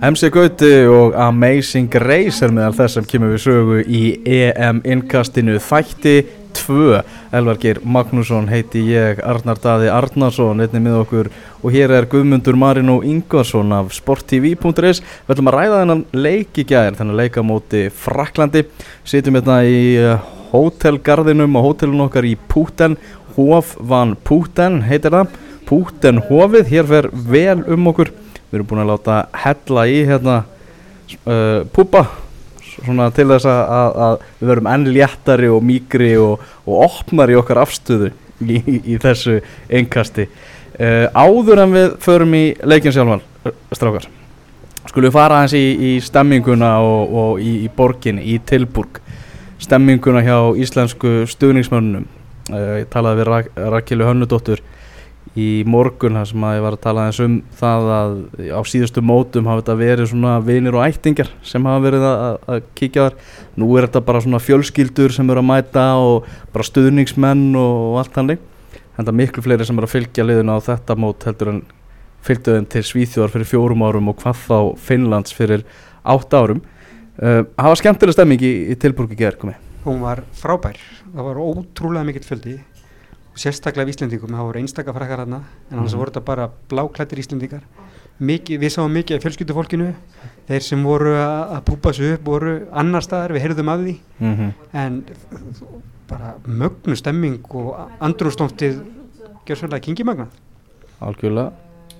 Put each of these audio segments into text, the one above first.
MC Gauti og Amazing Grace er meðal þess sem kemur við sögu í EM innkastinu þætti 2 Elvargir Magnússon heiti ég Arnar Daði Arnarsson einnig með okkur og hér er Guðmundur Marino Ingvarsson af sporttv.is við ætlum að ræða þennan leik í gæðir þennan leikamóti Fraklandi sitjum hérna í eh, hótelgarðinum og hótelun okkar í Púten Hof van Púten heitir það. Púten Hofið, hér fer vel um okkur við erum búin að láta hella í hérna uh, púpa svona til þess að, að, að við verum enn léttari og mýgri og, og opnar í okkar afstöðu í, í, í þessu einkasti uh, áður en við förum í leikin sjálfan, strákar skulum við fara hans í, í stemminguna og, og í borgin í Tilburg. Stemminguna hjá íslensku stuðningsmönnum uh, ég talaði við Rak Rakilu Hönnudóttur í morgun þar sem að ég var að tala eins um það að á síðustu mótum hafa þetta verið svona vinir og ættingar sem hafa verið að, að kíkja þar. Nú er þetta bara svona fjölskyldur sem eru að mæta og bara stuðningsmenn og, og allt hannig en það er miklu fleiri sem eru að fylgja liðuna á þetta mót heldur en fylgdu þeim til Svíþjóðar fyrir fjórum árum og hvað þá Finnlands fyrir átt árum. Uh, hafa skemmtilega stemming í, í tilbúrki gerð hún var frábær. Það var ótrúlega mikill fjöldi sérstaklega af Íslendingum, það voru einstakar frakkar hérna en annars mm. voru þetta bara bláklættir Íslendingar. Mikið, við sáum mikið af fjölskyldufólkinu þeir sem voru að púpa sig upp voru annar staðar, við heyrðum af því. Mm -hmm. en bara mögnu stemming og andrumstóftið gjör svolítið kingimagna Algjörlega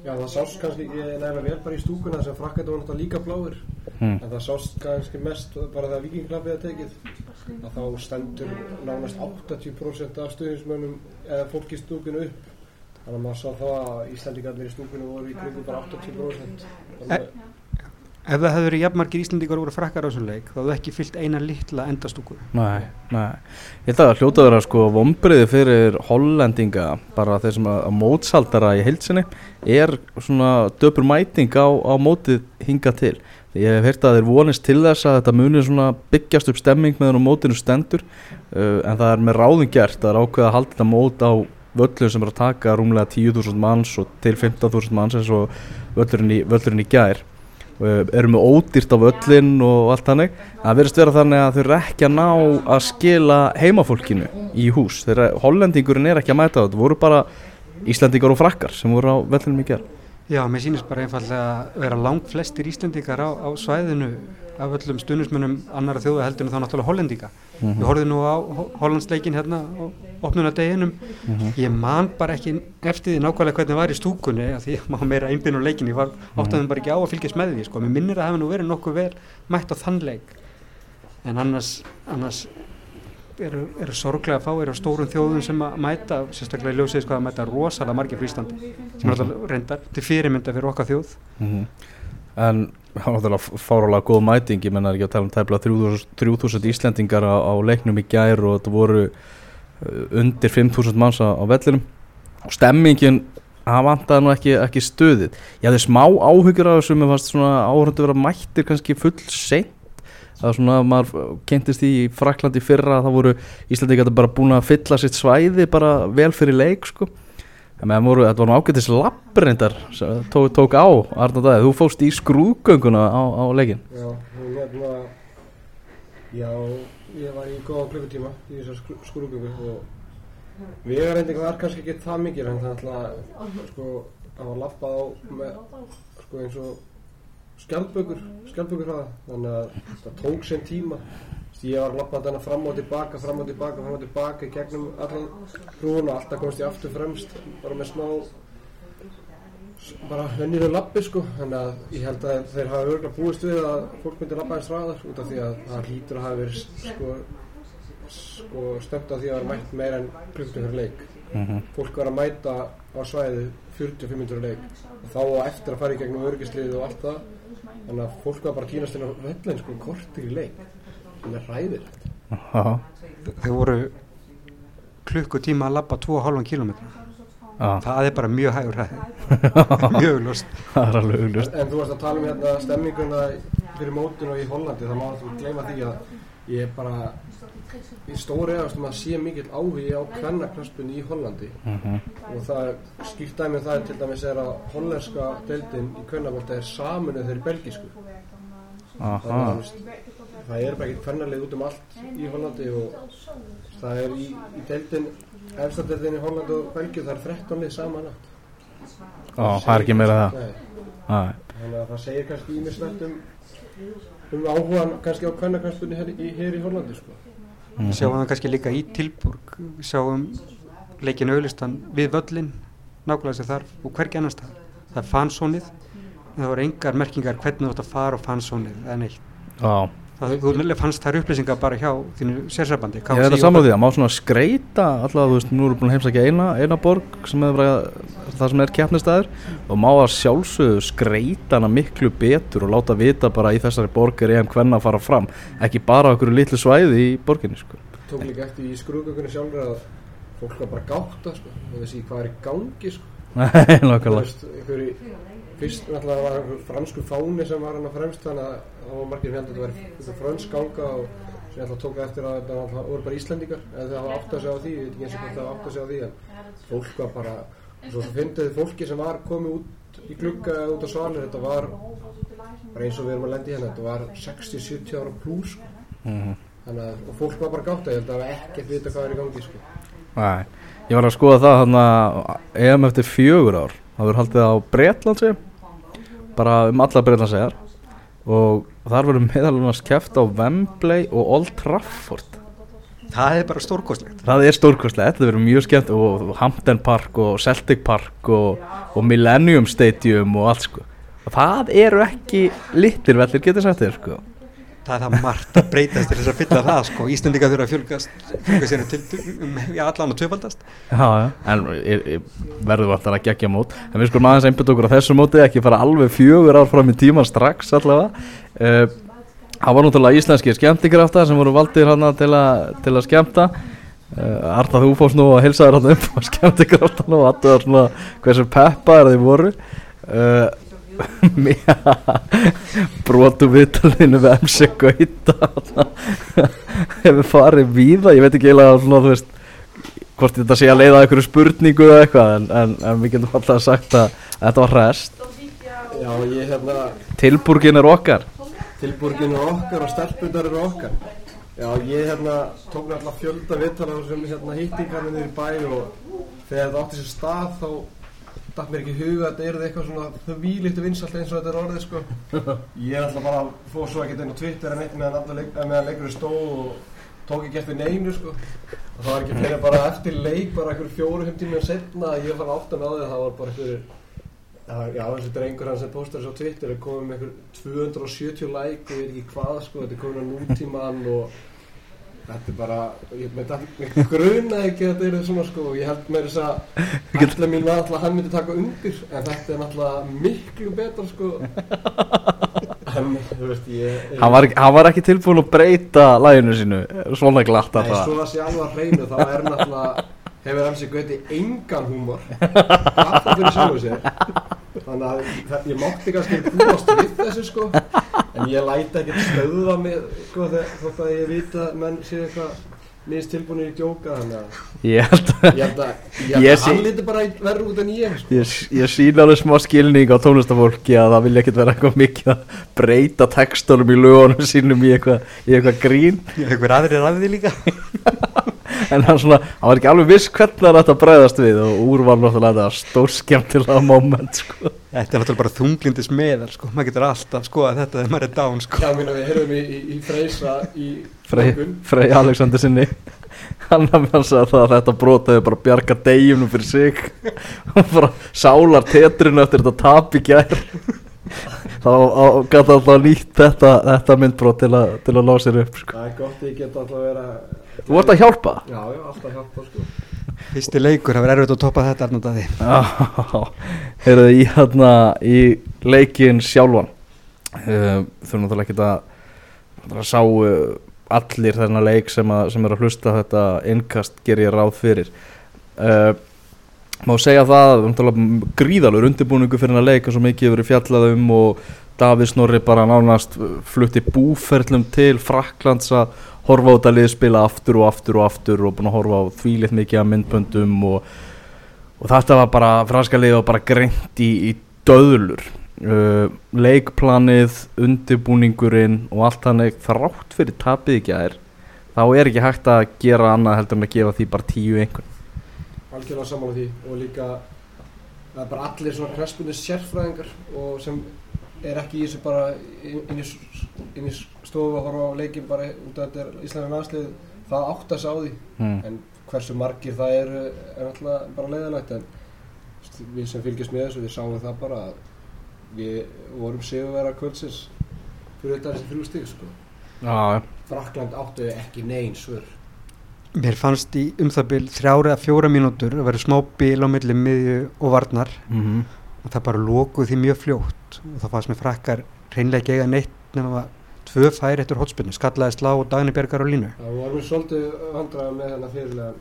Já það sást kannski nefnilega vel bara í stúkuna þess að frakkættu var náttúrulega líka bláður mm. en það sást kannski mest bara þegar vikingklapið að tekið. Að þá stendur nánast 80% af stuðinsmönnum eða fólk í stúkunu upp. Þannig að maður sá þá að Íslandingarnir í stúkunu voru í kringum bara 80% e Ef það hefur verið jafnmargir Íslandingar voru frakkar á þessum leik þá hefur ekki fyllt eina litla endastúku. Nei, nei. Ég held að það hljóta að sko vombriði fyrir hollendinga bara þeir sem að mótsaldara í heilsinni er svona döpur mæting á, á mótið hinga til. Ég hef heyrt að þeir vonist til þess að þetta munir byggjast upp stemming með á mótinu stendur uh, en það er með ráðum gert það er ákveð að halda þetta mót á völlum sem er að taka rúmlega 10.000 manns og til 15.000 manns eins og völlurinn í, völlurinn í gær uh, erum við ódýrt á völlin og allt hannig það verðist vera þannig að þau eru ekki að ná að skila heimafólkinu í hús. Þegar hollendingurinn er ekki að mæta þetta. Voru bara Íslandingar og frakkar sem voru á völlinum í gær. Já, mér sýnist bara einfallega að vera langt flestir Íslandikar á, á svæðinu af öllum stundismunum annara þjóða heldur en þá náttúrulega hollendika. Mm -hmm. Við horfum nú á hollandsleikin hérna á opnunadeginum. Mm -hmm. Ég man bara ekki eftir því nákvæmlega hvernig það var í stúkunni því ég má meira einbinn og leikin. Ég var mm -hmm. áttaðum bara ekki á að fylgjast með því. Sko. Mér minnir að hefði nú verið nokkuð vel mætt á þann leik. En annars, annars eru, eru sorglega að fá, eru stórum þjóðum sem að mæta, sérstaklega í ljósið sko að mæta rosalega margir frístandi sem er alltaf reyndar til fyrirmynda fyrir okkar þjóð mm -hmm. En það var alltaf fárálega góð mæting, ég menna ekki að tala um tæmla 3000 Íslendingar á, á leiknum í gær og þetta voru uh, undir 5000 manns á, á vellinum. Og stemmingin það vantaði nú ekki, ekki stöðið ég hafði smá áhyggjur af þessu. Mér fannst svona áhörðu að vera mættir kannski full seint. Það er svona að maður kentist í Fraklandi fyrra að það voru Íslandi gæti bara búin að fylla sitt svæði bara vel fyrir leik sko voru, þetta var nú ágættis labrindar tók, tók á Arnaldæði þú fóst í skrúgönguna á, á leikin Já, hérna já, ég var í góða klukkutíma í þessar skrúgöngu og við reyndið var kannski ekki það mikið en það ætla sko að var lappað á með sko eins og skjaldbökur skjaldbökur hraða þannig að það tók sem tíma ég var að lappa þarna fram og tilbaka fram og tilbaka, fram og tilbaka gegnum allan hrún og alltaf komst ég aftur fremst bara með smá bara venniru lappi sko. Þannig að ég held að þeir hafa örgulega búist við að fólk myndi lappa eins hraðar út af því að það hlýtur að hafa verið sko, sko stönd af því að það var mætt meira en klukkutum fyrir leik. Mm -hmm. fólk var að mæta á svæðu 45 minnur leik. Og þá eftir að fara í gegnum örgislið og allt það. Þannig að fólk var bara að týnast inn á völlin sko kortir í leik sem er ræðilegt Þeir voru klukkutíma að lappa 2,5 km það er bara mjög hægur mjög uglust en, en þú varst að tala um hérna stemminguna fyrir mótun og í Hollandi þá má þú gleyma því að ég bara í stóri eðastum að sé mikill áhugi á kvennaknaspunni í Hollandi. Mhm. og það er skýrt dæmi um það er til dæmis er að hollenska deildin í kvennabólta er saminuð þeirri belgísku. Aha, þannig að það er bara ekkert kvennalið út um allt í Hollandi og það er í, í deildin efsta deildin í Hollandi og Belgíu það er 13 lið saman átt Ó, það er ekki meira það. Nei, þannig að það segir kannski ímislegt um um áhugan kannski á kvennaknaspunni hér, í- hér í Hollandi sko. Mhm. sjáum það kannski líka í Tilburg við sjáum leikin auðlistan við völlin nákvæmlega sem þarf og hvergi annars það það er fansónið en það voru engar merkingar hvernig þú átt að fara á fansónið eða neitt Já, það, þú fannst þær upplýsingar bara hjá þínu sérsabandi ég er þetta saman því að má svona skreita alltaf, þú veist, nú erum við búin að heimsækja eina, eina borg sem er bara, það sem er keppnistæður og má að sjálfsögðu skreita hana miklu betur og láta vita bara í þessari borg er EM hvenna að fara fram ekki bara okkur litlu svæði í borginni sko. tók líka eftir í skrúðgökunni sjálfur að fólk var bara gátt sko. og þessi hvað er í gangi sko. Nei, Fyrst náttúrulega var fransku fáni sem var hann að fremst þannig að það var margir hérna þetta var fransk ganga og sem ég ætla að tóka eftir að þetta náttúrulega voru bara Íslendingar eða það hafa átt að segja á því, ég veit ekki eins og hvort það hafa átt að segja á því en fólk var bara svo það fyndið fólki sem var komið út í glugga eða út á svalir þetta var bara eins og við erum að lendi hérna þetta var 60-70 ára pluss sko. Mhm. þannig að og fólk var bara gátt að ég held að hafa ekkert vita hvað er í gangi sko. Nei, ég var að skoða það hann að EM eftir fjögur ár það verður haldið á Bretlandsi bara um alla Bretlandsegar og þar verður meðal annars keft á Wembley og Old Trafford. Það er bara stórkostlegt. Það er stórkostlegt, þetta verður mjög skemmt og Hampden Park og Celtic Park og, og Millennium Stadium og allt sko. Það eru ekki litlir vellir getur sagt þér sko það er það margt að breytast til þess að fylla það sko. Íslendinga þurfa að fjölgast fjölga sér til, um, já, allan og tvöfaldast. Já, já, en ég, ég verður alltaf að gegja mót. En við skulum aðeins einbytt okkur á þessu móti ekki fara alveg fjögur ár fram í tíman strax allavega. Uh, Það var náttúrulega íslenski skemmtikrafta sem voru valdir hana til, til að skemmta. Uh, Arta þú fórst nú að hilsa þér hana um á skemmtikraftan og aðtöðar svona hversu peppaðar þið voru. Uh, brotu viðtalinu við MC Gauta. Hefur farið víða, ég veit ekki eiginlega svona, veist hvort þetta sé að leiða einhverju spurningu eða eitthvað en, en, en við getum alltaf sagt að þetta var rest Já, ég hérna tilburgin er okkar. Tilbúrginu okkar og stelpunar eru okkar. Já, ég hérna tók náttúrulega fjölda vittala sem hérna hittingarnir í bæ og þegar þetta átti sér stað þá datt mér ekki í huga að þetta er eitthvað svona þau vílíktu vinsalt eins og þetta er orðið sko. Ég er alltaf bara fór svo ekkert inn á Twitter en eitt meðan, leik, eh, meðan leikurinn stóð og tók ekki eftir neinu sko. Og það var ekki fyrir bara eftir leik bara einhver fjóru-fimm tíminn setna að ég fann áttan á því að það var bara einhver Já, þessi drengur hann sem postar þessu á Twitter er komið með einhver 270 like og ég veit ekki hvað sko, þetta er komin á nútíman og þetta er bara, ég með þetta grunaði ekki að þetta er svona sko ég held með þess að allir mín var alltaf að hann myndi taka undir en þetta er náttúrulega miklu betra sko. En þú veist ég hann var, hann var ekki tilbúin að breyta læginu sínu svona glatt að Nei, það. svo að sé alveg að hreinu þá er náttúrulega hefur MC Gauti engan húmor. Alltaf fyrir sjálfu sér þannig að ég mátti kannski búast við þessu sko. En ég læti ekkert stöða mig sko þótt að ég vita menn séu eitthvað minnst tilbúinir í djóka þannig að ég held að ég held að, að hann liti bara verður út en ég sko. Ég, ég sína alveg smá skilning á tónlistafólki að það vilja ekkert vera eitthvað mikið að breyta textunum í lögunum sínum í eitthvað, í eitthvað grín einhver aðrir að því líka en hann svona, hann var ekki alveg viss hvernig hann ætti að breyðast við og úr var náttúrulega þetta stór skemmtilega moment sko. þetta er náttúrulega bara þunglindis meðal sko. maður getur alltaf skoða þetta þegar maður er down sko. Já, minna, við heyrðum í, í, í Freysa í Frey, Alexander sinni hann að mér sagði það að þetta brotaði bara bjarga degjumnum fyrir sig. Og bara sálar tetrinu eftir þetta tap í gær. Þá gæti alltaf nýtt þetta, þetta myndbrot til, a, til að ná sér upp sko. Það er gott ég get alltaf að vera þú vart að hjálpa? Já, já, alltaf hjálpa sko. Fyrsti leikur, það verður erfitt að toppa þetta Arnór Daði. heyrðu í hérna í leikin sjálfan uh, þurfum náttúrulega ekki að að sá uh, allir þennan leik sem, að, sem er að hlusta þetta innkast ger ég ráð fyrir. Uh, má segja það náttúrulega gríðalur undirbúningu fyrir þennan leik og mikið hefur verið fjallað um og Davíð Snorri bara nánast flutti búferlum til Fraklands að horfa á þetta lið spila aftur og aftur og aftur og búin að horfa á þvílitt mikið af myndböndum og, og þetta var bara franska lið var bara greint í, í döðlur uh, leikplanið, undirbúningurinn og allt þannig þrátt fyrir tapið ekki að er þá er ekki hægt að gera annað heldur en að gefa því bara tíu einhvern algjörlega saman á því og líka það er bara allir svona krespunni sérfræðingar og sem er ekki í þessu bara inn í, inn í stofu að horfa á leikin bara út af þetta er Íslandin aðslið það átt að sá því mm. en hversu margir það eru er alltaf bara leiðilegt en við sem fylgjast með þessu við sáum það bara að við vorum sigurvera kvöldsins fyrir þetta þessi þrjú stík sko. Já, Frakland áttu ekki neyn svör. Mér fannst í um það bil þrjára eða fjóra mínútur að vera smá bil á milli miðju og varnar. Mm -hmm. og það bara lókuð því mjög fljótt. Og það fannst mér frakkar reynlega eiga neitt nema að tvö færi eftir hotspinnu, skallaði slá og Dagni Bergar á línu. Það vorum við svolítið vandraði með þennan fyrirlega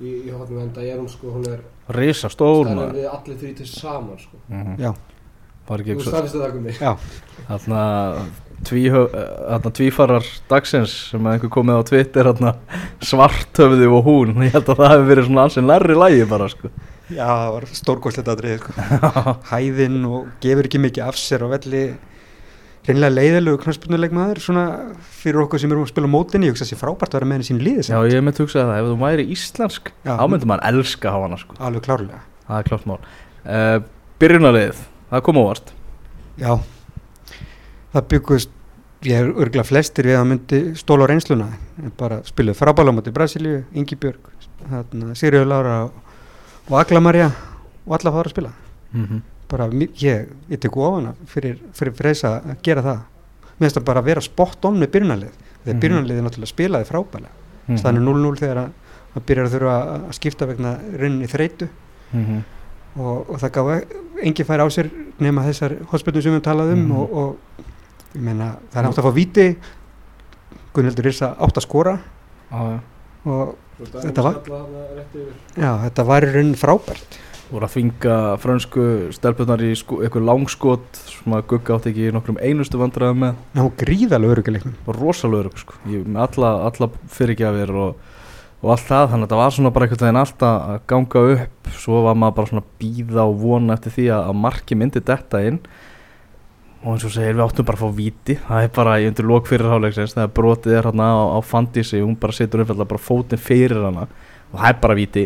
í, í hotnum en það er hún sko, hún er Risa stór það er maður. við allir þrý til saman sko. mm Já, Var ekki Þú það komið já, Þarna tvíhö- eh, þarna tvífarar dagsins sem að einhver komið á Twitter þarna, svarthöfði og hún. Ég held að það hefði verið svona ansinn lærri lægi bara sko. Já, það var stórkostlegt aðrið sko. hæðinn og gefur ekki mikið af sér og velli. Reynilega leiðilegu knarspilnuleikmaður svona fyrir okkur sem erum að spila á mótinni ég hugsa að sé frábært að vera með henni sín liði Já ég myndi hugsa það, ef þú væri íslensk þá myndi maður elska að hafa hana sko. Alveg klárlega. Það er klart mál. Uh, Byrjunarlið, það kom óvart. Já, það byggust ég er örgulega flestir við að myndi stóla á reynsluna. Bara spiluð frábæla móti Brasilíu, Ingi Björg Sirju Lára og Agla Marja og alla fara að spila. Mm -hmm. bara ég, ég tek ofana fyrir, fyrir freysa að gera það. Mér finnst það bara að vera spot on með byrjunarlið þegar Mhm. byrjunarliðið náttúrulega spilaði frábælega staðan er 0-0 þegar að, að byrjar að þurfa að- skipta vegna rauninni þreytu. Mhm. Og, og það gaf engin færi á sér nema þessar hospilnum sem við höfum talað um Mhm. og, og ég meina það er átt að fá víti. Gunnhildur Írsa átt að skora. Já, og Þetta var- já, þetta var í rauninni frábært. Voru að þvinga frönsku stelpunar í sko, eitthvað langskot sem að gugga átt ekki í nokkrum einustu vandræðum með. En hún gríðalega öruguleiknum var rosalögur sko. Ég- með alla, alla fyrirgjafir og, og allt það þannig að þetta var svona bara einhvern veginn alltaf að ganga upp. Svo var maður bara svona að býða og vona eftir því að, að marki myndi detta inn. Og eins og segir við áttum bara að fá víti. Það er bara í undir lók fyrir háleiksins þegar brotið er hérna á, á fandísi hún bara setur umfælla bara fótinn fyrir hana. Og það er bara víti.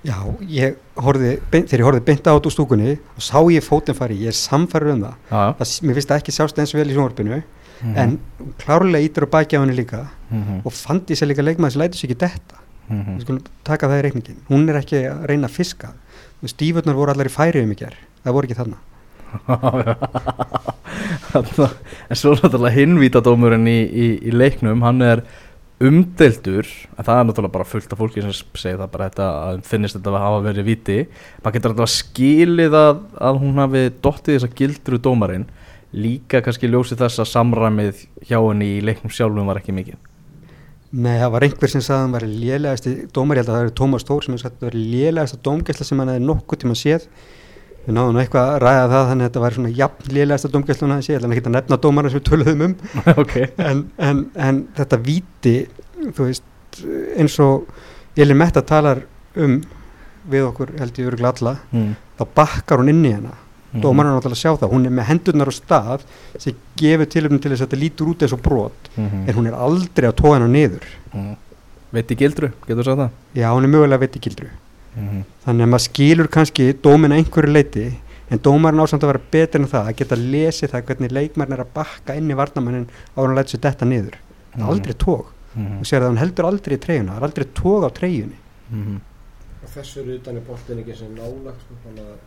Já, ég beint, þegar ég horfði beint á þetta úr stúkunni og sá ég fótinn fari, ég er samfærður um það. það mér finnst það ekki sjást eins vel í sjónvarpinu Mhm. en klárlega ítur á baki á henni líka Mhm. og fandi sér líka leikmaður sem lætur sér ekki detta. Mhm. við skulum taka það í reikningin hún er ekki að reyna að fiska. Stífurnar voru allar í færi um í ger það voru ekki þarna. En svo náttúrulega hinvítadómurinn í, í, í leiknum hann er umdeildur. En það er náttúrulega bara fullt af fólki sem segir það bara þetta að finnist þetta að hafa verið viti maður getur alltaf skilið að, að hún hafi dottið þess að gildru dómarinn líka kannski ljósið þess að samræmið hjá henni í leiknum sjálfum var ekki mikið. Nei, það var einhver sem sagði að hann var lélegasti dómar, ég held að það er Tómas Tór sem hefði sagt að það var lélegasta dómgæsla sem hann hefði nokkuð tíma séð. Við náðum eitthvað að ræða það þannig að þetta var svona jafn lélegasta dómgæsla hann hefði séð, ég ekki að nefna dómarna sem við töluðum um. Ok. En, en, en þetta víti þú veist, eins og Elin Metta talar um við okkur held ég öruglega alla mm. þá bakkar hún inn í hana Mhm. dómarinn er náttúrulega að sjá það, hún er með hendurnar á stað sem gefur tilöfnum til þess að þetta lítur út eins og brot Mhm. en hún er aldrei að tóa hana niður Mhm. veit í gildru, getur þú sagt það já, hún er mögulega veit í gildru Mhm. þannig að maður skilur kannski dómin að einhverju leiti en dómarinn ásamt að vera betur en það að geta lesið það hvernig leikmarinn er að bakka inn í varnamannin á hann að læta sér detta niður Mhm. aldrei tók Mhm. og sér að hann heldur aldrei í treyjuna það er aldrei tók á treyjunni Mhm. og þessu er utan í boltin ekki sem nálagt sko, þannig að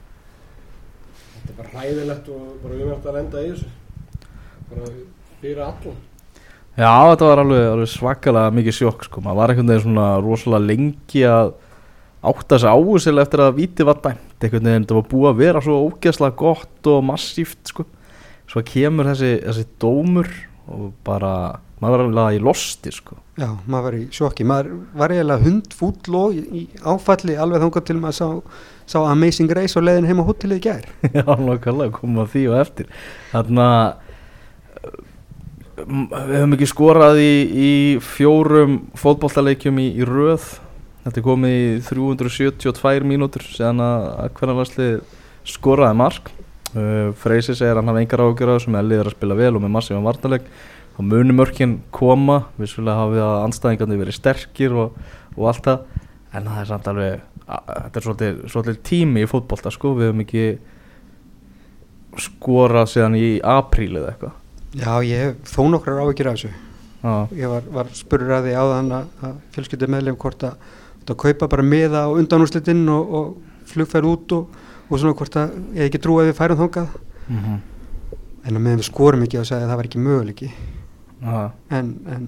þetta er bara hræðilegt og bara umhægt að lenda í þessu. Bara fyrir allan. Já, þetta var alveg, alveg svakalega mikið sjokk sko, maður var einhvern veginn svona rosalega lengi að átta sig á þessu eftir að víti var dæmt. Einhvern veginn, þetta var búið að vera svo ógeðslega gott og massíft sko. Svo kemur þessi, þessi dómur og bara, maður var alveg í losti sko. Já, maður var í sjokki. Maður var eiginlega hundfúll og í, áfalli alveg þangað til maður sá, sá Amazing Race og leiðin heim á hótelið gær. Já, nákvæmlega, komum að því og eftir. Þannig að við höfum ekki skorað í, í fjórum fótboltaleikjum í, í röð. Þetta er komið í 372 mínútur síðan að, hvernig varslið skoraði mark. Uh, Freysi segir að hann hafa engar ágjör á þessu með að liður að spila vel og með massífum vartaleg þá munu mörkin koma vissulega hafi að anstæðingarnir verið sterkir og, og allt það en það er samt alveg þetta er svolítið, svolítið tími í fótbolta sko, við höfum ekki skorað síðan í apríl eða eitthvað. Já, ég hef þó nokkrar áhyggjur af þessu. Já, ég var, var spurður að því áðan að, fjölskyldu meðlum hvort að, að kaupa bara miða á undanúslitinn og, og flugferð út og, og svona hvort að ég ekki trú að við færum þangað. Mhm, en að meðan við skorum ekki og segja að það var ekki möguleiki. Já, en, en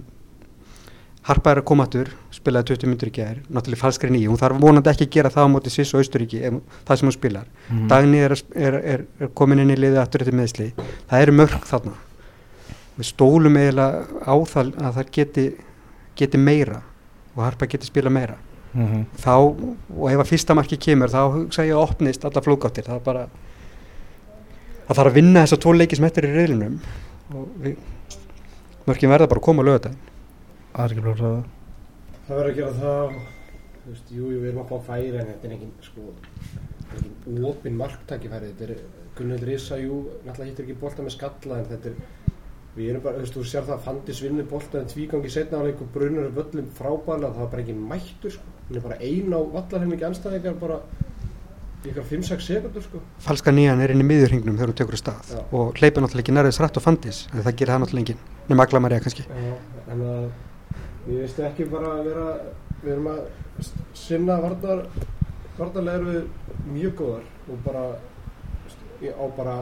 Harpa er að koma aftur, spilaði 20 myndur í gær náttúrulega falskri nýju, hún þarf vonandi ekki að gera það á móti Sviss og Austuríki, það sem hún spilar. Mhm. Dagný er, að sp- er, er, er komin inn í liðið aftur eftir meðsli það eru mörg þarna. Við stólum eiginlega á það að það geti, geti meira og Harpa geti spila meira. Mhm. þá, og ef að fyrsta marki kemur þá hugsa ég að opnist alla flókáttir það er bara það þarf að vinna þessa tvo leiki sem þetta er í reyðlinum og við, mörkin verða bara að koma að lögða Það er ekki blóð að Það verður að gera það Þú veist, jú, jú, við erum að fá færi en þetta er engin, sko þetta er engin opin marktækifæri þetta er, Gunnveld Risa, jú, náttúrulega hittir ekki bolta með skalla en þetta er við erum bara, þú veist, þú sér það að Fandis vinnur bolta en tvígangi setna á leik og brunur völlum frábæðlega, það var bara ekki mættur sko. hann er bara ein á vallarheimiki anstæðingar bara í ykkur 5-6 sekundur sko. falska nýjan er inn í miðjurhingnum þegar hún tekur stað Já. og hleypur náttúrulega ekki nærðis rætt og fandis en það gerir það náttúrulega enginn nema Agla Maria kannski Já, en að ég veist ekki bara að vera við erum að sinna varnar varnarlega eru við mjög góðar og bara á bara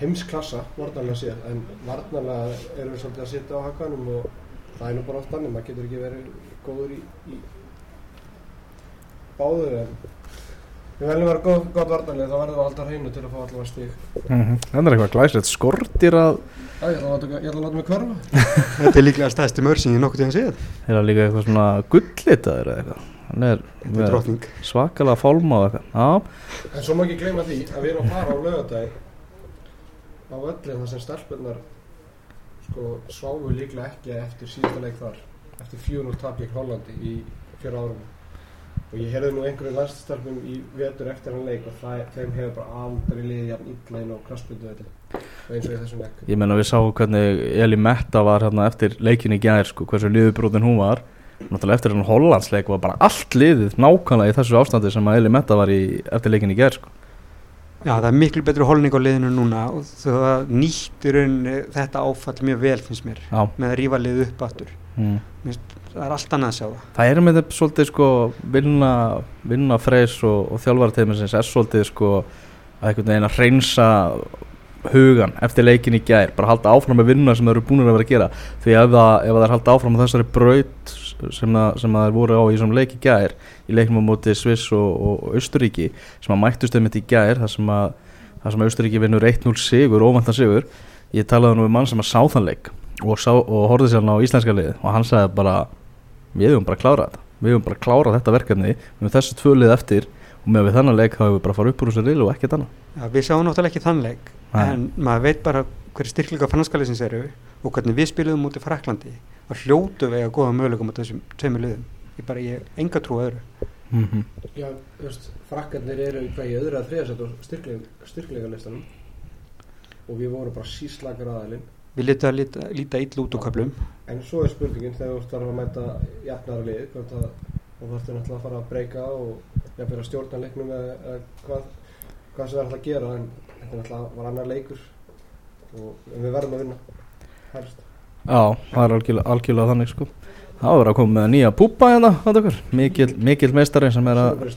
heimsklassa varnarlega séð en varnarlega erum við svolítið að sitja á hakanum og það er nú bara oft annir, maður getur ekki verið góður í, í báðu en við veljum vera góð, góð varnarlega þá verðum við alltaf hreinu til að fá allavega stík Það er eitthvað glæslegt skortir að Já, ég ætla að láta, ég ætla að láta mig hverfa. Þetta er líklega stæðstu sem ég nokkuð tíðan séð. Er það líka eitthvað svona gullitaður eða eitthvað. Hann er þetta er með drottning. svakalega fálma og eitthvað. Já, En svo má ekki gleyma því að við erum að fara á laugadagi á öllin þar sem stelpunnar sko sváfu líklega ekki eftir síðasta leik þar eftir 4-0 tap gegn Hollandi í fjöra árum og ég heyrði nú einhverju landstelpum í vetur eftir hann leik og það, þeim hefur bara aldrei liðið eins og í þessum leik. Ég menna við sáum hvernig Eli Metta var hérna eftir leikin í gær sko, hversu liðubrótin hún var. Náttúrulega eftir hann Hollandsleik var bara allt liðið nákvæmlega í þessu ástandi sem að Eli Metta var í eftir leikin í gær sko. já það er miklu betri holning á liðinu núna og það nýttir þetta áfall mjög vel finnst mér Já, með að rífa liðið upp aftur. Mm. það er allt annað að sjá það. Það er með þetta svolítið sko vinna, vinna freys og, og þjálfarateiminsins er svolítið sko að einhvern veginn að hreinsa hugan eftir leikin í gær. Bara halda áfram með vinna sem þeir eru búin að vera að gera. Því ef það, er halda áfram þessari braut sem, það, það voru á í þessum leik í gær í leiknum á móti Sviss og, Austuríki sem að mættust einmitt í gær þar sem að, að Austuríki vinnur 1-0 sigur, óvantan sigur. Ég talaði nú við mann sem að sá þann leik og, sá, og horfði sér hann á íslenska lið og hann sagði bara við höfum bara að klára þetta. Við höfum bara að klára þetta verkefni við höfum þessu tvö lið eftir og með við þennan leik þá höfum við bara fara upp úr þessu rilu og ekkert annað. Já, við sjáum náttúrulega ekki þann leik. En maður veit bara hverju styrkleika franskaliðsins eru og hvernig við spilum út í Fraklandi og hljótu við að góða möguleikum á þessum tveimur liðum. Ég bara, ég hef enga trú öðru. Mm -hmm. Já, þú veist, frakkarnir eru í hvað í öðru að þriðasett og styrkleika, styrkleika listanum og við vorum bara síslakar aðalinn. Við lítum að líta, líta ill út úr köflum. En svo er spurningin þegar þú þarf að mæta jafnara lið, hvort að þú þarfst náttúrulega að fara að breyka og jafnvel að stjórna leiknum eða, eða hvað, hvað sem það er alltaf að gera en þetta náttúrulega var annar leikur og við verðum að vinna helst. Já, það er algjörlega, algjörlega þannig sko. Það var að koma með nýja púpa hérna að mikil, mikil meistari sem er að.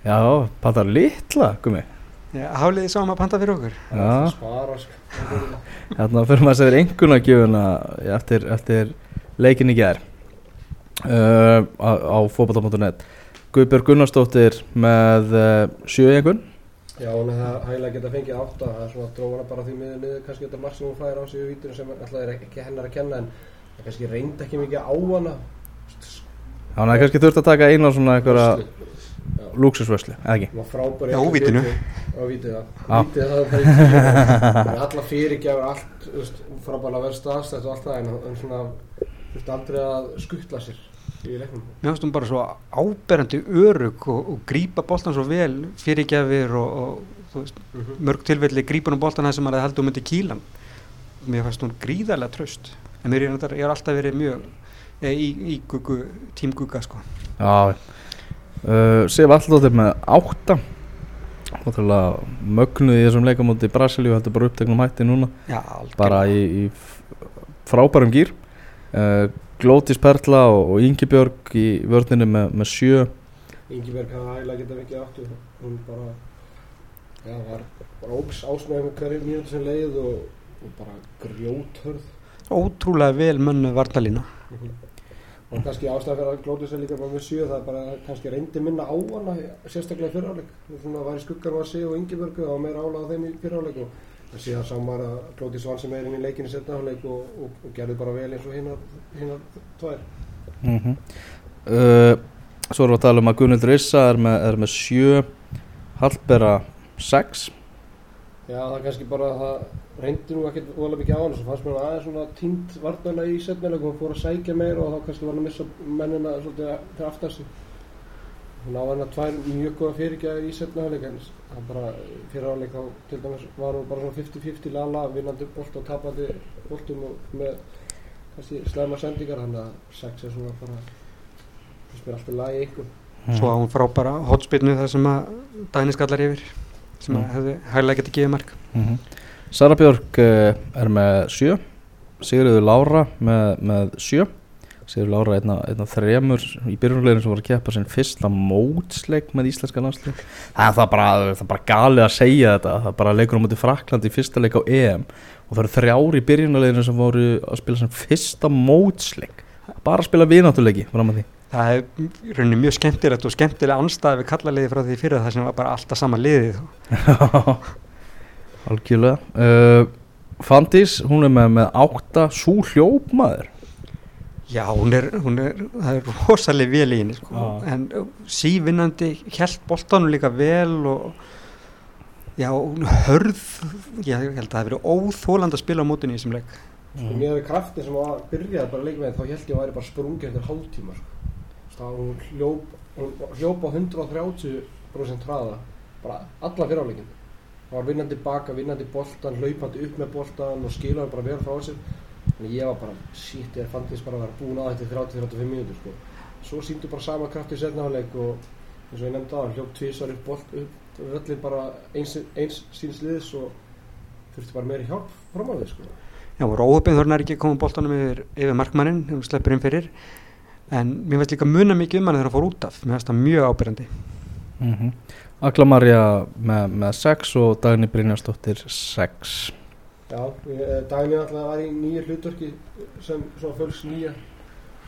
Já, panta litla, gumi Háliði sáum að panta fyrir okkur. Já, sko. hérna fyrir maður að segja einhverna gjöfuna eftir, eftir leikin í gær. Uh, á, á fótbolta.net Guðbjörg Gunnarsdóttir með uh, sjö einhvern Já, hún hefði hægilega geta fengið átta, það er svona dróðana bara því miður niður kannski þetta marg sem hún fæðir á sig í vítunum sem alltaf er ekki hennar að kenna en það kannski reyndi ekki mikið á hana. Hann hefði kannski þurft að taka eina svona einhverja Vörslu. Já. lúksusvörslu, eða ekki? Já, öllu úvítinu. viti. á vítið það Já. vítið það er það er alla fyrirgjafur allt veist, frábæðlega verð staðstætt og allt það en, en svona veist aldrei að skuttla sér Mér finnst hún bara svo áberandi örug og, og grípa boltan svo vel fyrirgjafir og, og veist, mörg tilfelli grípa hún boltan það sem maður heldur myndi kýlan mér fannst hún gríðarlega tröst en mér er, har alltaf verið mjög e, í, í guggu, tím gugga sko. Já. Uh, Sif Alldóttir með átta. Ótrúlega mögnuð í þessum leikamóti í Brasilíu Þetta er bara uppteknum hætti núna. Já. Bara í, í frábærum gýr uh, Glótis Perla og, og Ingi Björg í vörninu með, með sjö. Ingiberg hafði hægilega getað mikið áttu hún bara já, var bara óps ásnæði með hverju mínúti sem leið og, og bara grjóthörð. Ótrúlega vel mönnu varnalína og kannski ástæða fyrir að Glótis er líka bara með sjö það er bara að kannski reyndi minna á hana sérstaklega í fyrráleik svona var í skuggar var sig og Ingiberg og meira álag á þeim í fyrráleik og það síðan sá maður að Glótis vann sem meirinn í leikinu setna og, og, og gerði bara vel eins og hinnar hinnar tvær. Mm uh, Svo erum við að tala um að Gunnildur Issa er með, er með sjö Hallbera sex. Já, það er kannski bara að það reyndi nú ekkert voðalega mikið á hann svo fannst mér aðeins svona tínt vartvæðina í setnileg og fór að sækja meira og þá kannski var hann að missa mennina svolítið til aftast hún á hann að tvær mjög góða fyrirgæði í setna hálfleikans hann bara fyrir hálfleik þá til dæmis var hún bara svona 50-50 lala vinnandi bort og tapandi bortum og með kannski slæma sendingar hann að sex er svona bara þess að mér alltaf lagi ykkur hmm. Svo að hún frá bara hotspinnu þar sem að dæniskallar yfir sem mm. að hefði hæglega getið gefið mark. Mm -hmm. Sara Björk eh, er með 7 Sigurður Lára með 7 Sigur Lára einna, einna þremur í byrjumleginu sem voru að keppa sinn fyrsta mótsleik með íslenska landslið það er bara, bara galið að segja þetta það er bara leikunum út í Fraklandi í fyrsta leik á EM. Og það eru þrjári í byrjumleginu sem voru að spila sinn fyrsta mótsleik. Bara að spila viðnáttulegi fram að því? Það er rauninni mjög skemmtilegt og skemmtilega anstæði við kallaliði frá því fyrir það sem var bara alltaf sama liðið Algjörlega. Uh, Fandís, hún er með, með átta súhljópmaður já, hún er, hún er það er rosalega vel í henni sko. Já. en sívinnandi held boltanum líka vel og já, hún hörð ég held að það hefði verið óþóland að spila á mótunni í þessum leik Sko, Mér hefði krafti sem að byrjaði bara með þá held ég að væri bara sprungið eftir hálftíma sko. Þá hún hljóp, hún hljóp á 130% hraða bara alla fyriráleikin það var vinnandi baka, vinnandi boltan hlaupandi upp með boltan og skilaði bara vel frá sér en ég var bara, shit, ég fann þess bara að vera búin að þetta í 30-35 mínútur sko. svo síndu bara sama kraft í setnaháleik og eins og ég nefndi á, hljóp tvísar upp bolt upp völlin bara eins, eins síns liðs og þurfti bara meiri hjálp fram á því sko. Já, og Róðbjörn þornar ekki að koma boltanum yfir, yfir markmannin, hún sleppur inn fyrir en mér veist líka muna mikið um hann þegar hann fór út af, mér veist það mjög ábyrjandi mm -hmm. Agla Marja með, með 6 og Dagni Brynjarsdóttir 6 Já, ég- Dagný alltaf var í nýju hlutverki sem svona fölgs nýja.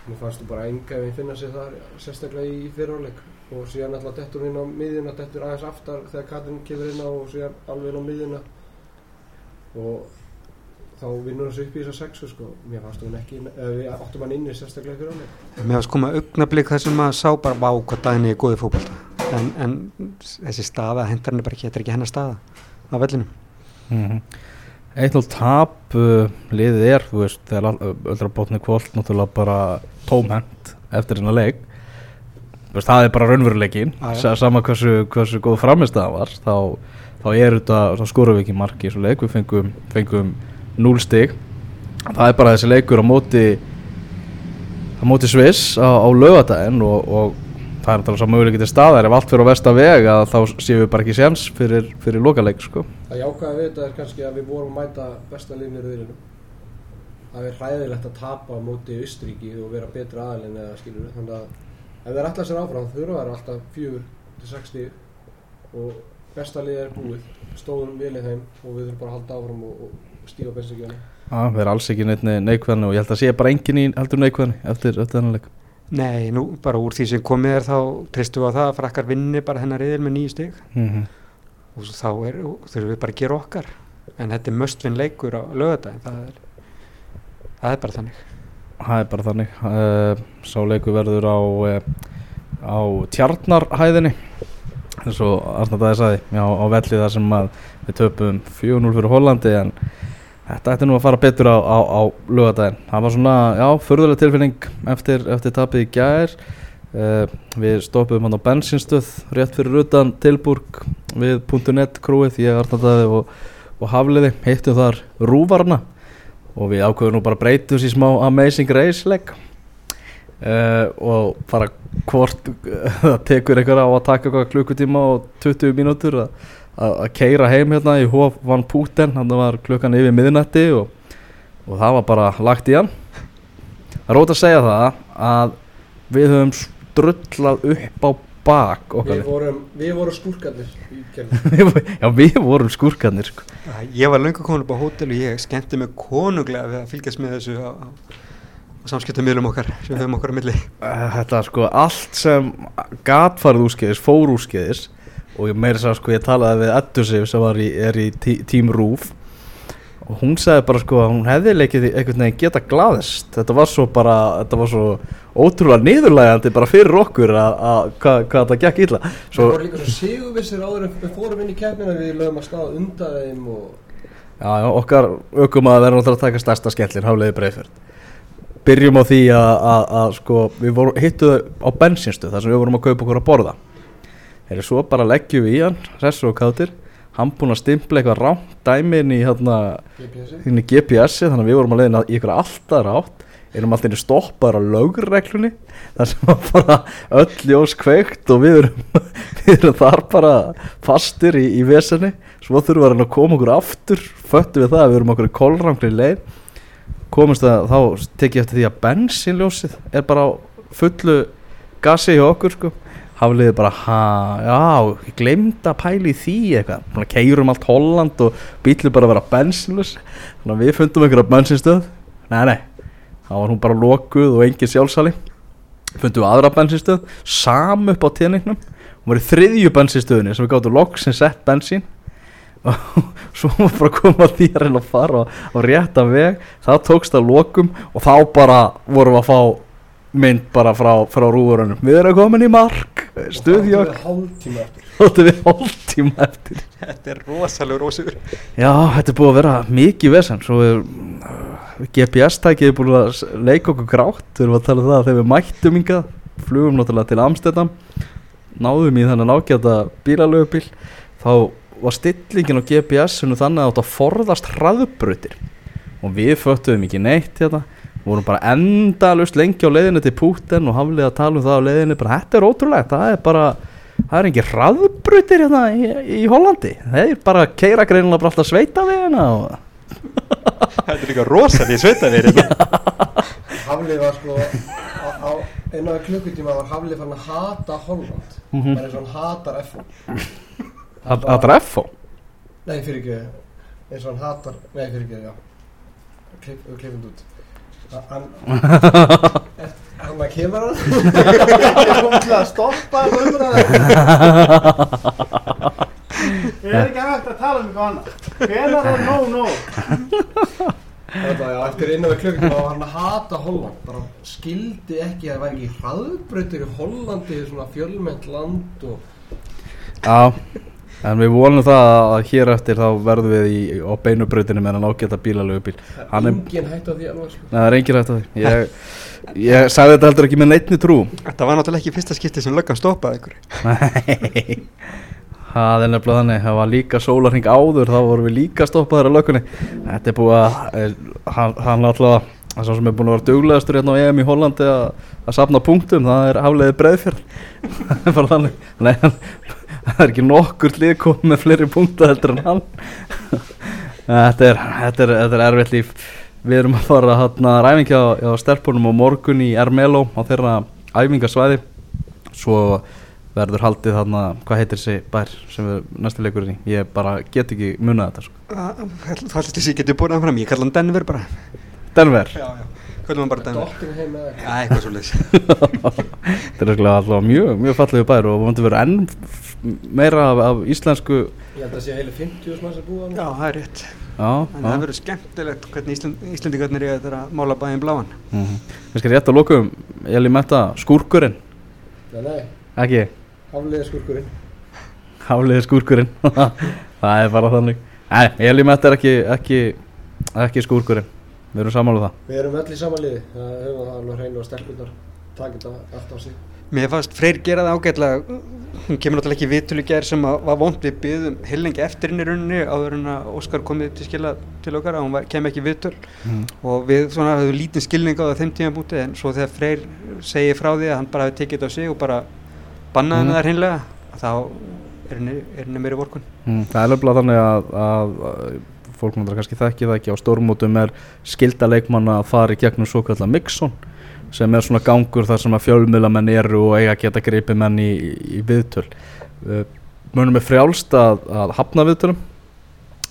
Mér fannst þú bara enga ef ég finna sér þar sérstaklega í fyrirháleik og síðan alltaf dettur hún inn á miðjuna dettur aðeins aftar þegar Katrin kemur inn á og síðan alveg inn á miðjuna. Og þá vinnur hann sig upp í þessa sexu sko. Mér fannst hún ekki, eða við áttum hann inni sérstaklega í fyrirháleik Mér veist koma augnablík þar sem maður sá bara vá hvað daginn er góðið fótbolta en, en þessi staða hendar henni bara ekki, þetta er ekki hennar staða á vellinum. Mm -hmm. 1-0 tap uh, liðið er, þú veist, þegar öllra bótni kvöld náttúrulega bara tómhend eftir hennar leik. Veist, það er bara raunveruleikin sama hversu, hversu góð framist það var þá, þá er þetta, ekki marki í þessu leik, við fengum, fengum 0 stig. Það er bara þessi leikur á móti á móti Sviss á, á laugadaginn og, og það er náttúrulega svo möguleikið til staðar. Ef allt fyrir á versta veg að þá séum við bara ekki séns fyrir, fyrir lokaleik sko. Það jákvæða við þetta er kannski að við vorum að mæta í rauðinu Það er hræðilegt að tapa móti Austríki og vera betri aðalinn eða skilur þannig að ef þeir ætla sér áfram þurfa þær alltaf fjögur til sex stíð og besta lið er búið. Stóðum vel í þeim og við þurfum bara að halda áfram og, og stífa bensinkjöna Já, það er alls ekki neikvæðan og ég held að sé bara engin í heldur neikvæðan eftir, eftir þennan leik Nei, nú bara úr því sem komið er þá tristum við á það að frakkar vinni bara hennar reyðil með nýju stig. Mm -hmm. og þá er, þurfum við bara að gera okkar. En þetta er möstvinn leikur á lögadaginn það er, það er bara þannig. Það er bara þannig. Uh, Sá leiku verður á uh, á tjarnarhæðinni eins og Arnardæði saði já, á velli þar sem að við töpum 4-0 fyrir Hollandi en þetta ætti nú að fara betur á, á, á lögadaginn. Það var svona, já, förðuleg tilfinning eftir, eftir tapið í gær. Uh, við stoppum hann á bensinstöð rétt fyrir utan Tilburg við .net krúið, ég, Arnardæði og, og Hafliði, heittum þar Rúvarna. Og við ákveðum nú bara breytum sér smá Amazing Race legg Uh, og bara hvort það tekur einhver á að taka klukkutíma og 20 mínútur að keira heim hérna í Hof van Púten hann var klukkan yfir miðnætti og, og það var bara lagt í hann það er ótaf að segja það að við höfum strullað upp á bak okkar Við vorum, við vorum skúrkarnir í kjörnum. já við vorum skurkarnir sko. Ég var löngu komin upp á hótel og ég skemmti mig konunglega við að fylgjast með þessu á, á, á samskiptummiðlum okkar sem við höfum okkar á milli. Þetta er sko allt sem gat farið úrskeiðis, fór úrskeiðis og ég meira að sko ég talaði við Eddu Sif sem í, er í tí, Team Roof. Og hún sagði bara sko að hún hefði leikið einhvern veginn geta glaðist. Þetta var svo bara, þetta var svo ótrúlega niðurlægandi bara fyrir okkur að, að hvað hva þetta gekk illa. Svo svo, voru líka svo sigurvissir áður en við fórum inn í keppnina við lögum að staða undan þeim og já, já, okkar ökum að vera náttúrulega að taka stærsta skellin, hafleiði breyfjörð byrjum á því að, sko, við vorum, hittu á bensinstu þar sem við vorum að kaupa okkur að borða Þegar svo bara leggjum við í hann, ressu og kátir hann búinn að stimpla eitthvað rámt dæmi inn í hérna, GPS-i. GPS-i þannig að við vorum að leiðina í eitthvað alltaf rátt erum alltaf inn í stoppaður á lögreglunni þar sem var bara öll ljós kveikt og við erum, við erum þar bara fastir í, í vesenni. Svo þurfum við að koma okkur aftur föttu við það að við erum okkur í kolrangri leið. Komumst að þá tekið eftir því að bensinljósið er bara á fullu gasi hjá okkur sko hafliði bara, já, ég glemd að pæla í því eitthvað, keirum allt Holland og bílið bara að vera bensinlus þannig að við fundum einhverja bensinstöð. Nei, nei, þá var hún bara lokuð og engin sjálfsali. Fundum við aðra bensinstöð, sam upp á tjeningnum hún var í þriðju bensinstöðinni sem við gáttum loksinn sett bensín. Og svo var bara að koma því að fara á, á rétta veg. Það tókst að lokum og þá bara vorum við að fá mynd bara frá, frá rúurunum við erum komin í mark. Stuðjök Og hálftíma eftir. þóttu við hálftíma eftir. Þetta er rosalegur ósigur. já, þetta er búið að vera mikið vesen. Svo er GPS-tækið er búin að leika okkur grátt. Við erum að tala um það að þegar við mættum hingað flugum náttúrulega til Amsterdam náðum í þennan ágæta bílalögubíl þá var stillingin á GPS-inu þannig að átt að forðast hraðbrautir. Og við föttuðum ekki neitt hérna vorum bara endalust lengi á leiðinu til Púten og haflið að tala um það á leiðinu bara þetta er ótrúlegt, það er bara það er engin hraðbrautir hérna í, í Hollandi, þeir bara keira greinilega bara alltaf sveita við hérna og Þetta er líka rosalega sveitaveri. Haflið var sko á, á einu af klukkutíma var Haflið fann að hata Holland. Mhm. það er eins og hann hatar F1 að að dreffa Nei, fyrir ekki eins og hann hatar Nei, fyrir ekki, já. Klipp, við klippum þetta út Hann Hann að kemur hann Ég kom til að stoppa Ég er ekki hægt að tala um eitthvað annað. Hvenar er nóg nóg? Þetta, já, eftir innan við klukkutíma var hann að hata Holland bara skildi ekki að það væri ekki hraðbrautur í Hollandi svona fjölmennt land og Já, en við vonum það að hér eftir þá verðum við í, á beinubrautinu með hann ágæta bílalögubíl það Hann er engin hægt á því alveg sko. Nei, það er engin rætt á því. Ég, ég sagði þetta heldur ekki með neittni trú. Þetta var náttúrulega ekki fyrsta skipti sem löggan stoppaði ykkur. Nei. Það er nefnilega þannig, það var líka sólarhing áður, þá vorum við líka stoppaður á lökunni Þetta er búið að, er, hann, hann alltaf, það sem er búin að vera duglegastur hérna á EM í Hollandi að, að safna punktum, það er hafleiði breiðfjörn Það er ekki nokkur lið komið með fleiri punkta heldur en hann Þetta er, þetta er, þetta er erfitt líf Við erum að fara hérna ræfingja á, á stelpunum á morgun í Ermelo á þeirra æfingasvæði Svo verður haldið þarna, hvað heitir þessi bær sem við næstu leikurinn í Ég bara get ekki munað þetta sko. Það er þessi getur búin að fram. Ég kalla hann Denver bara. Denver Já, já. Kallum hann bara Denver. Dottin heim með það Já, eitthvað svo leiðis. Þetta er alltaf mjög, mjög fallegu bær og vonandi verður enn meira af, af íslensku. Ég held að sé heilu 50 manns að búa Já, það er rétt. Já, En það verður skemmtilegt hvernig Ísland, Íslandingarnir þetta að mála bæinn bláan. mm Við skal rétt að lokum Eli Metta, skúrkurinn. Nei, nei, Ekki, hafliði skurkurinn Háliði skúrkurinn. Það er bara þannig. Nei, Elímett er ekki, ekki, ekki skúrkurinn Við erum samanlega það Við erum öll í sama liði, það höfum það alveg hreinu og stelpunar takit þetta allt á sig. Mér fannst Freyr gera það ágætlega hún kemur náttúrulega ekki viðtölu gær sem að var vond við byggðum heilengi eftir henni rauninni áður en að Óskar komið til skila til okkar að hún var, kem ekki viðtöl mm. og við svona höfum lítið skilning á það þeim tíma búti en svo þegar Freyr segir frá því að hann bara hafi tekið þetta á sig og bara bannaði Mhm. með það hreinlega þá er henni, er henni meiri vorkun Mm, það er löfla þannig að, að, að fólk náttúrulega kannski þekki það ekki á stórmótum er skilda leikmann að fara í gegnum svo kallar mixon sem er svona gangur þar sem að fjölmiðlamenn eru og eiga að geta greipið menn í, í viðtöl. Uh, munum við frjálst að, að hafna viðtölum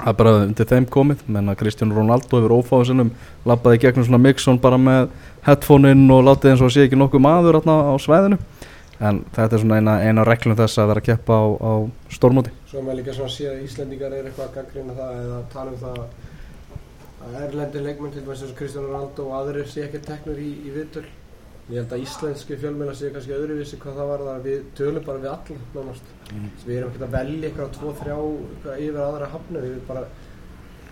það er bara undir þeim komið menn að Kristján Ronaldo hefur ófáðu sinnum lappaði gegnum svona mixon bara með headphone-in og látið eins og sé ekki nokkuð maður á svæðinu en þetta er svona eina, eina reglum þess að vera að keppa á, á stórmóti. Svo er maður líka svona séð að Íslendingar er eitthvað að gaggrina það eða tala um það að erlendir leikmenn til dæmis eins og Kristján Ronaldo og aðrir sé ekki teknur í, í viðtöl. Ég held að íslenski fjölmeila sé kannski öðruvísi hvað það var að við tölum bara við alla nánast. Við erum ekkert að velja eitthvað tvo, þrjá eitthvað yfir aðra hafnu, við bara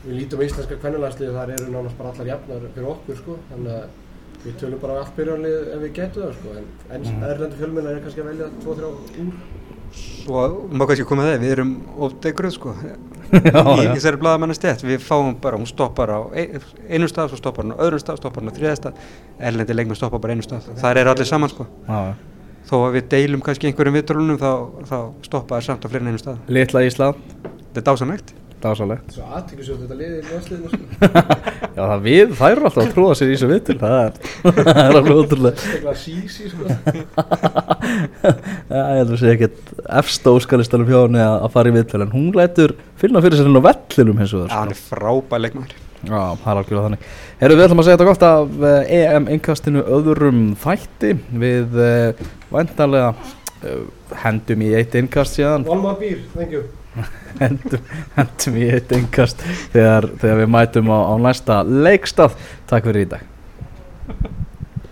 við lítum íslenska kvennulandsliði þar eru nánast bara allar jafnar fyrir okkur sko. Þannig að við tölum bara allt byrjanlið ef við getum það sko en, en Mhm. erlendir fjölmeila er kannski að velja tvo, þrjá úr. Svo má kannski koma að það, við erum ofdegruð sko. Já, í þessari blaðamanna stett, við fáum bara, hún stoppar á ein- einum stað, svo stoppar hún á öðrum stað, stoppar hún á þriða stað, erlendi leikmenn stoppar bara einum stað, þar eru allir saman sko. Já, já. þó að við deilum kannski einhverjum vitrólunum þá, þá stoppa það samt á fleiri en einum stað. Litla Ísland, þetta er dásanlegt dásalegt Svo aðtækjusjótt þetta liði í landsliðinu sko. Já það við, þær eru alltaf að trúa sér í þessu vitul Það er, það er alveg ótrúlega Stegla sísi sko. Já, ég heldur að segja ekkert efsta óskalistanum hjá henni að, fara í vitul En hún lætur finna fyrir sér henni á vellinum Já, hann það er frábæð leikmaður. Já, það er algjörlega þannig. Herru, við ætlum að segja þetta gott af eh, EM-inkastinu öðrum þætti. Við uh, væntanlega uh, hendum í eitt innkast síðan. One more beer, thank you hendum í eitt engast þegar, þegar við mætum á, á næsta leikstað. Takk fyrir í dag.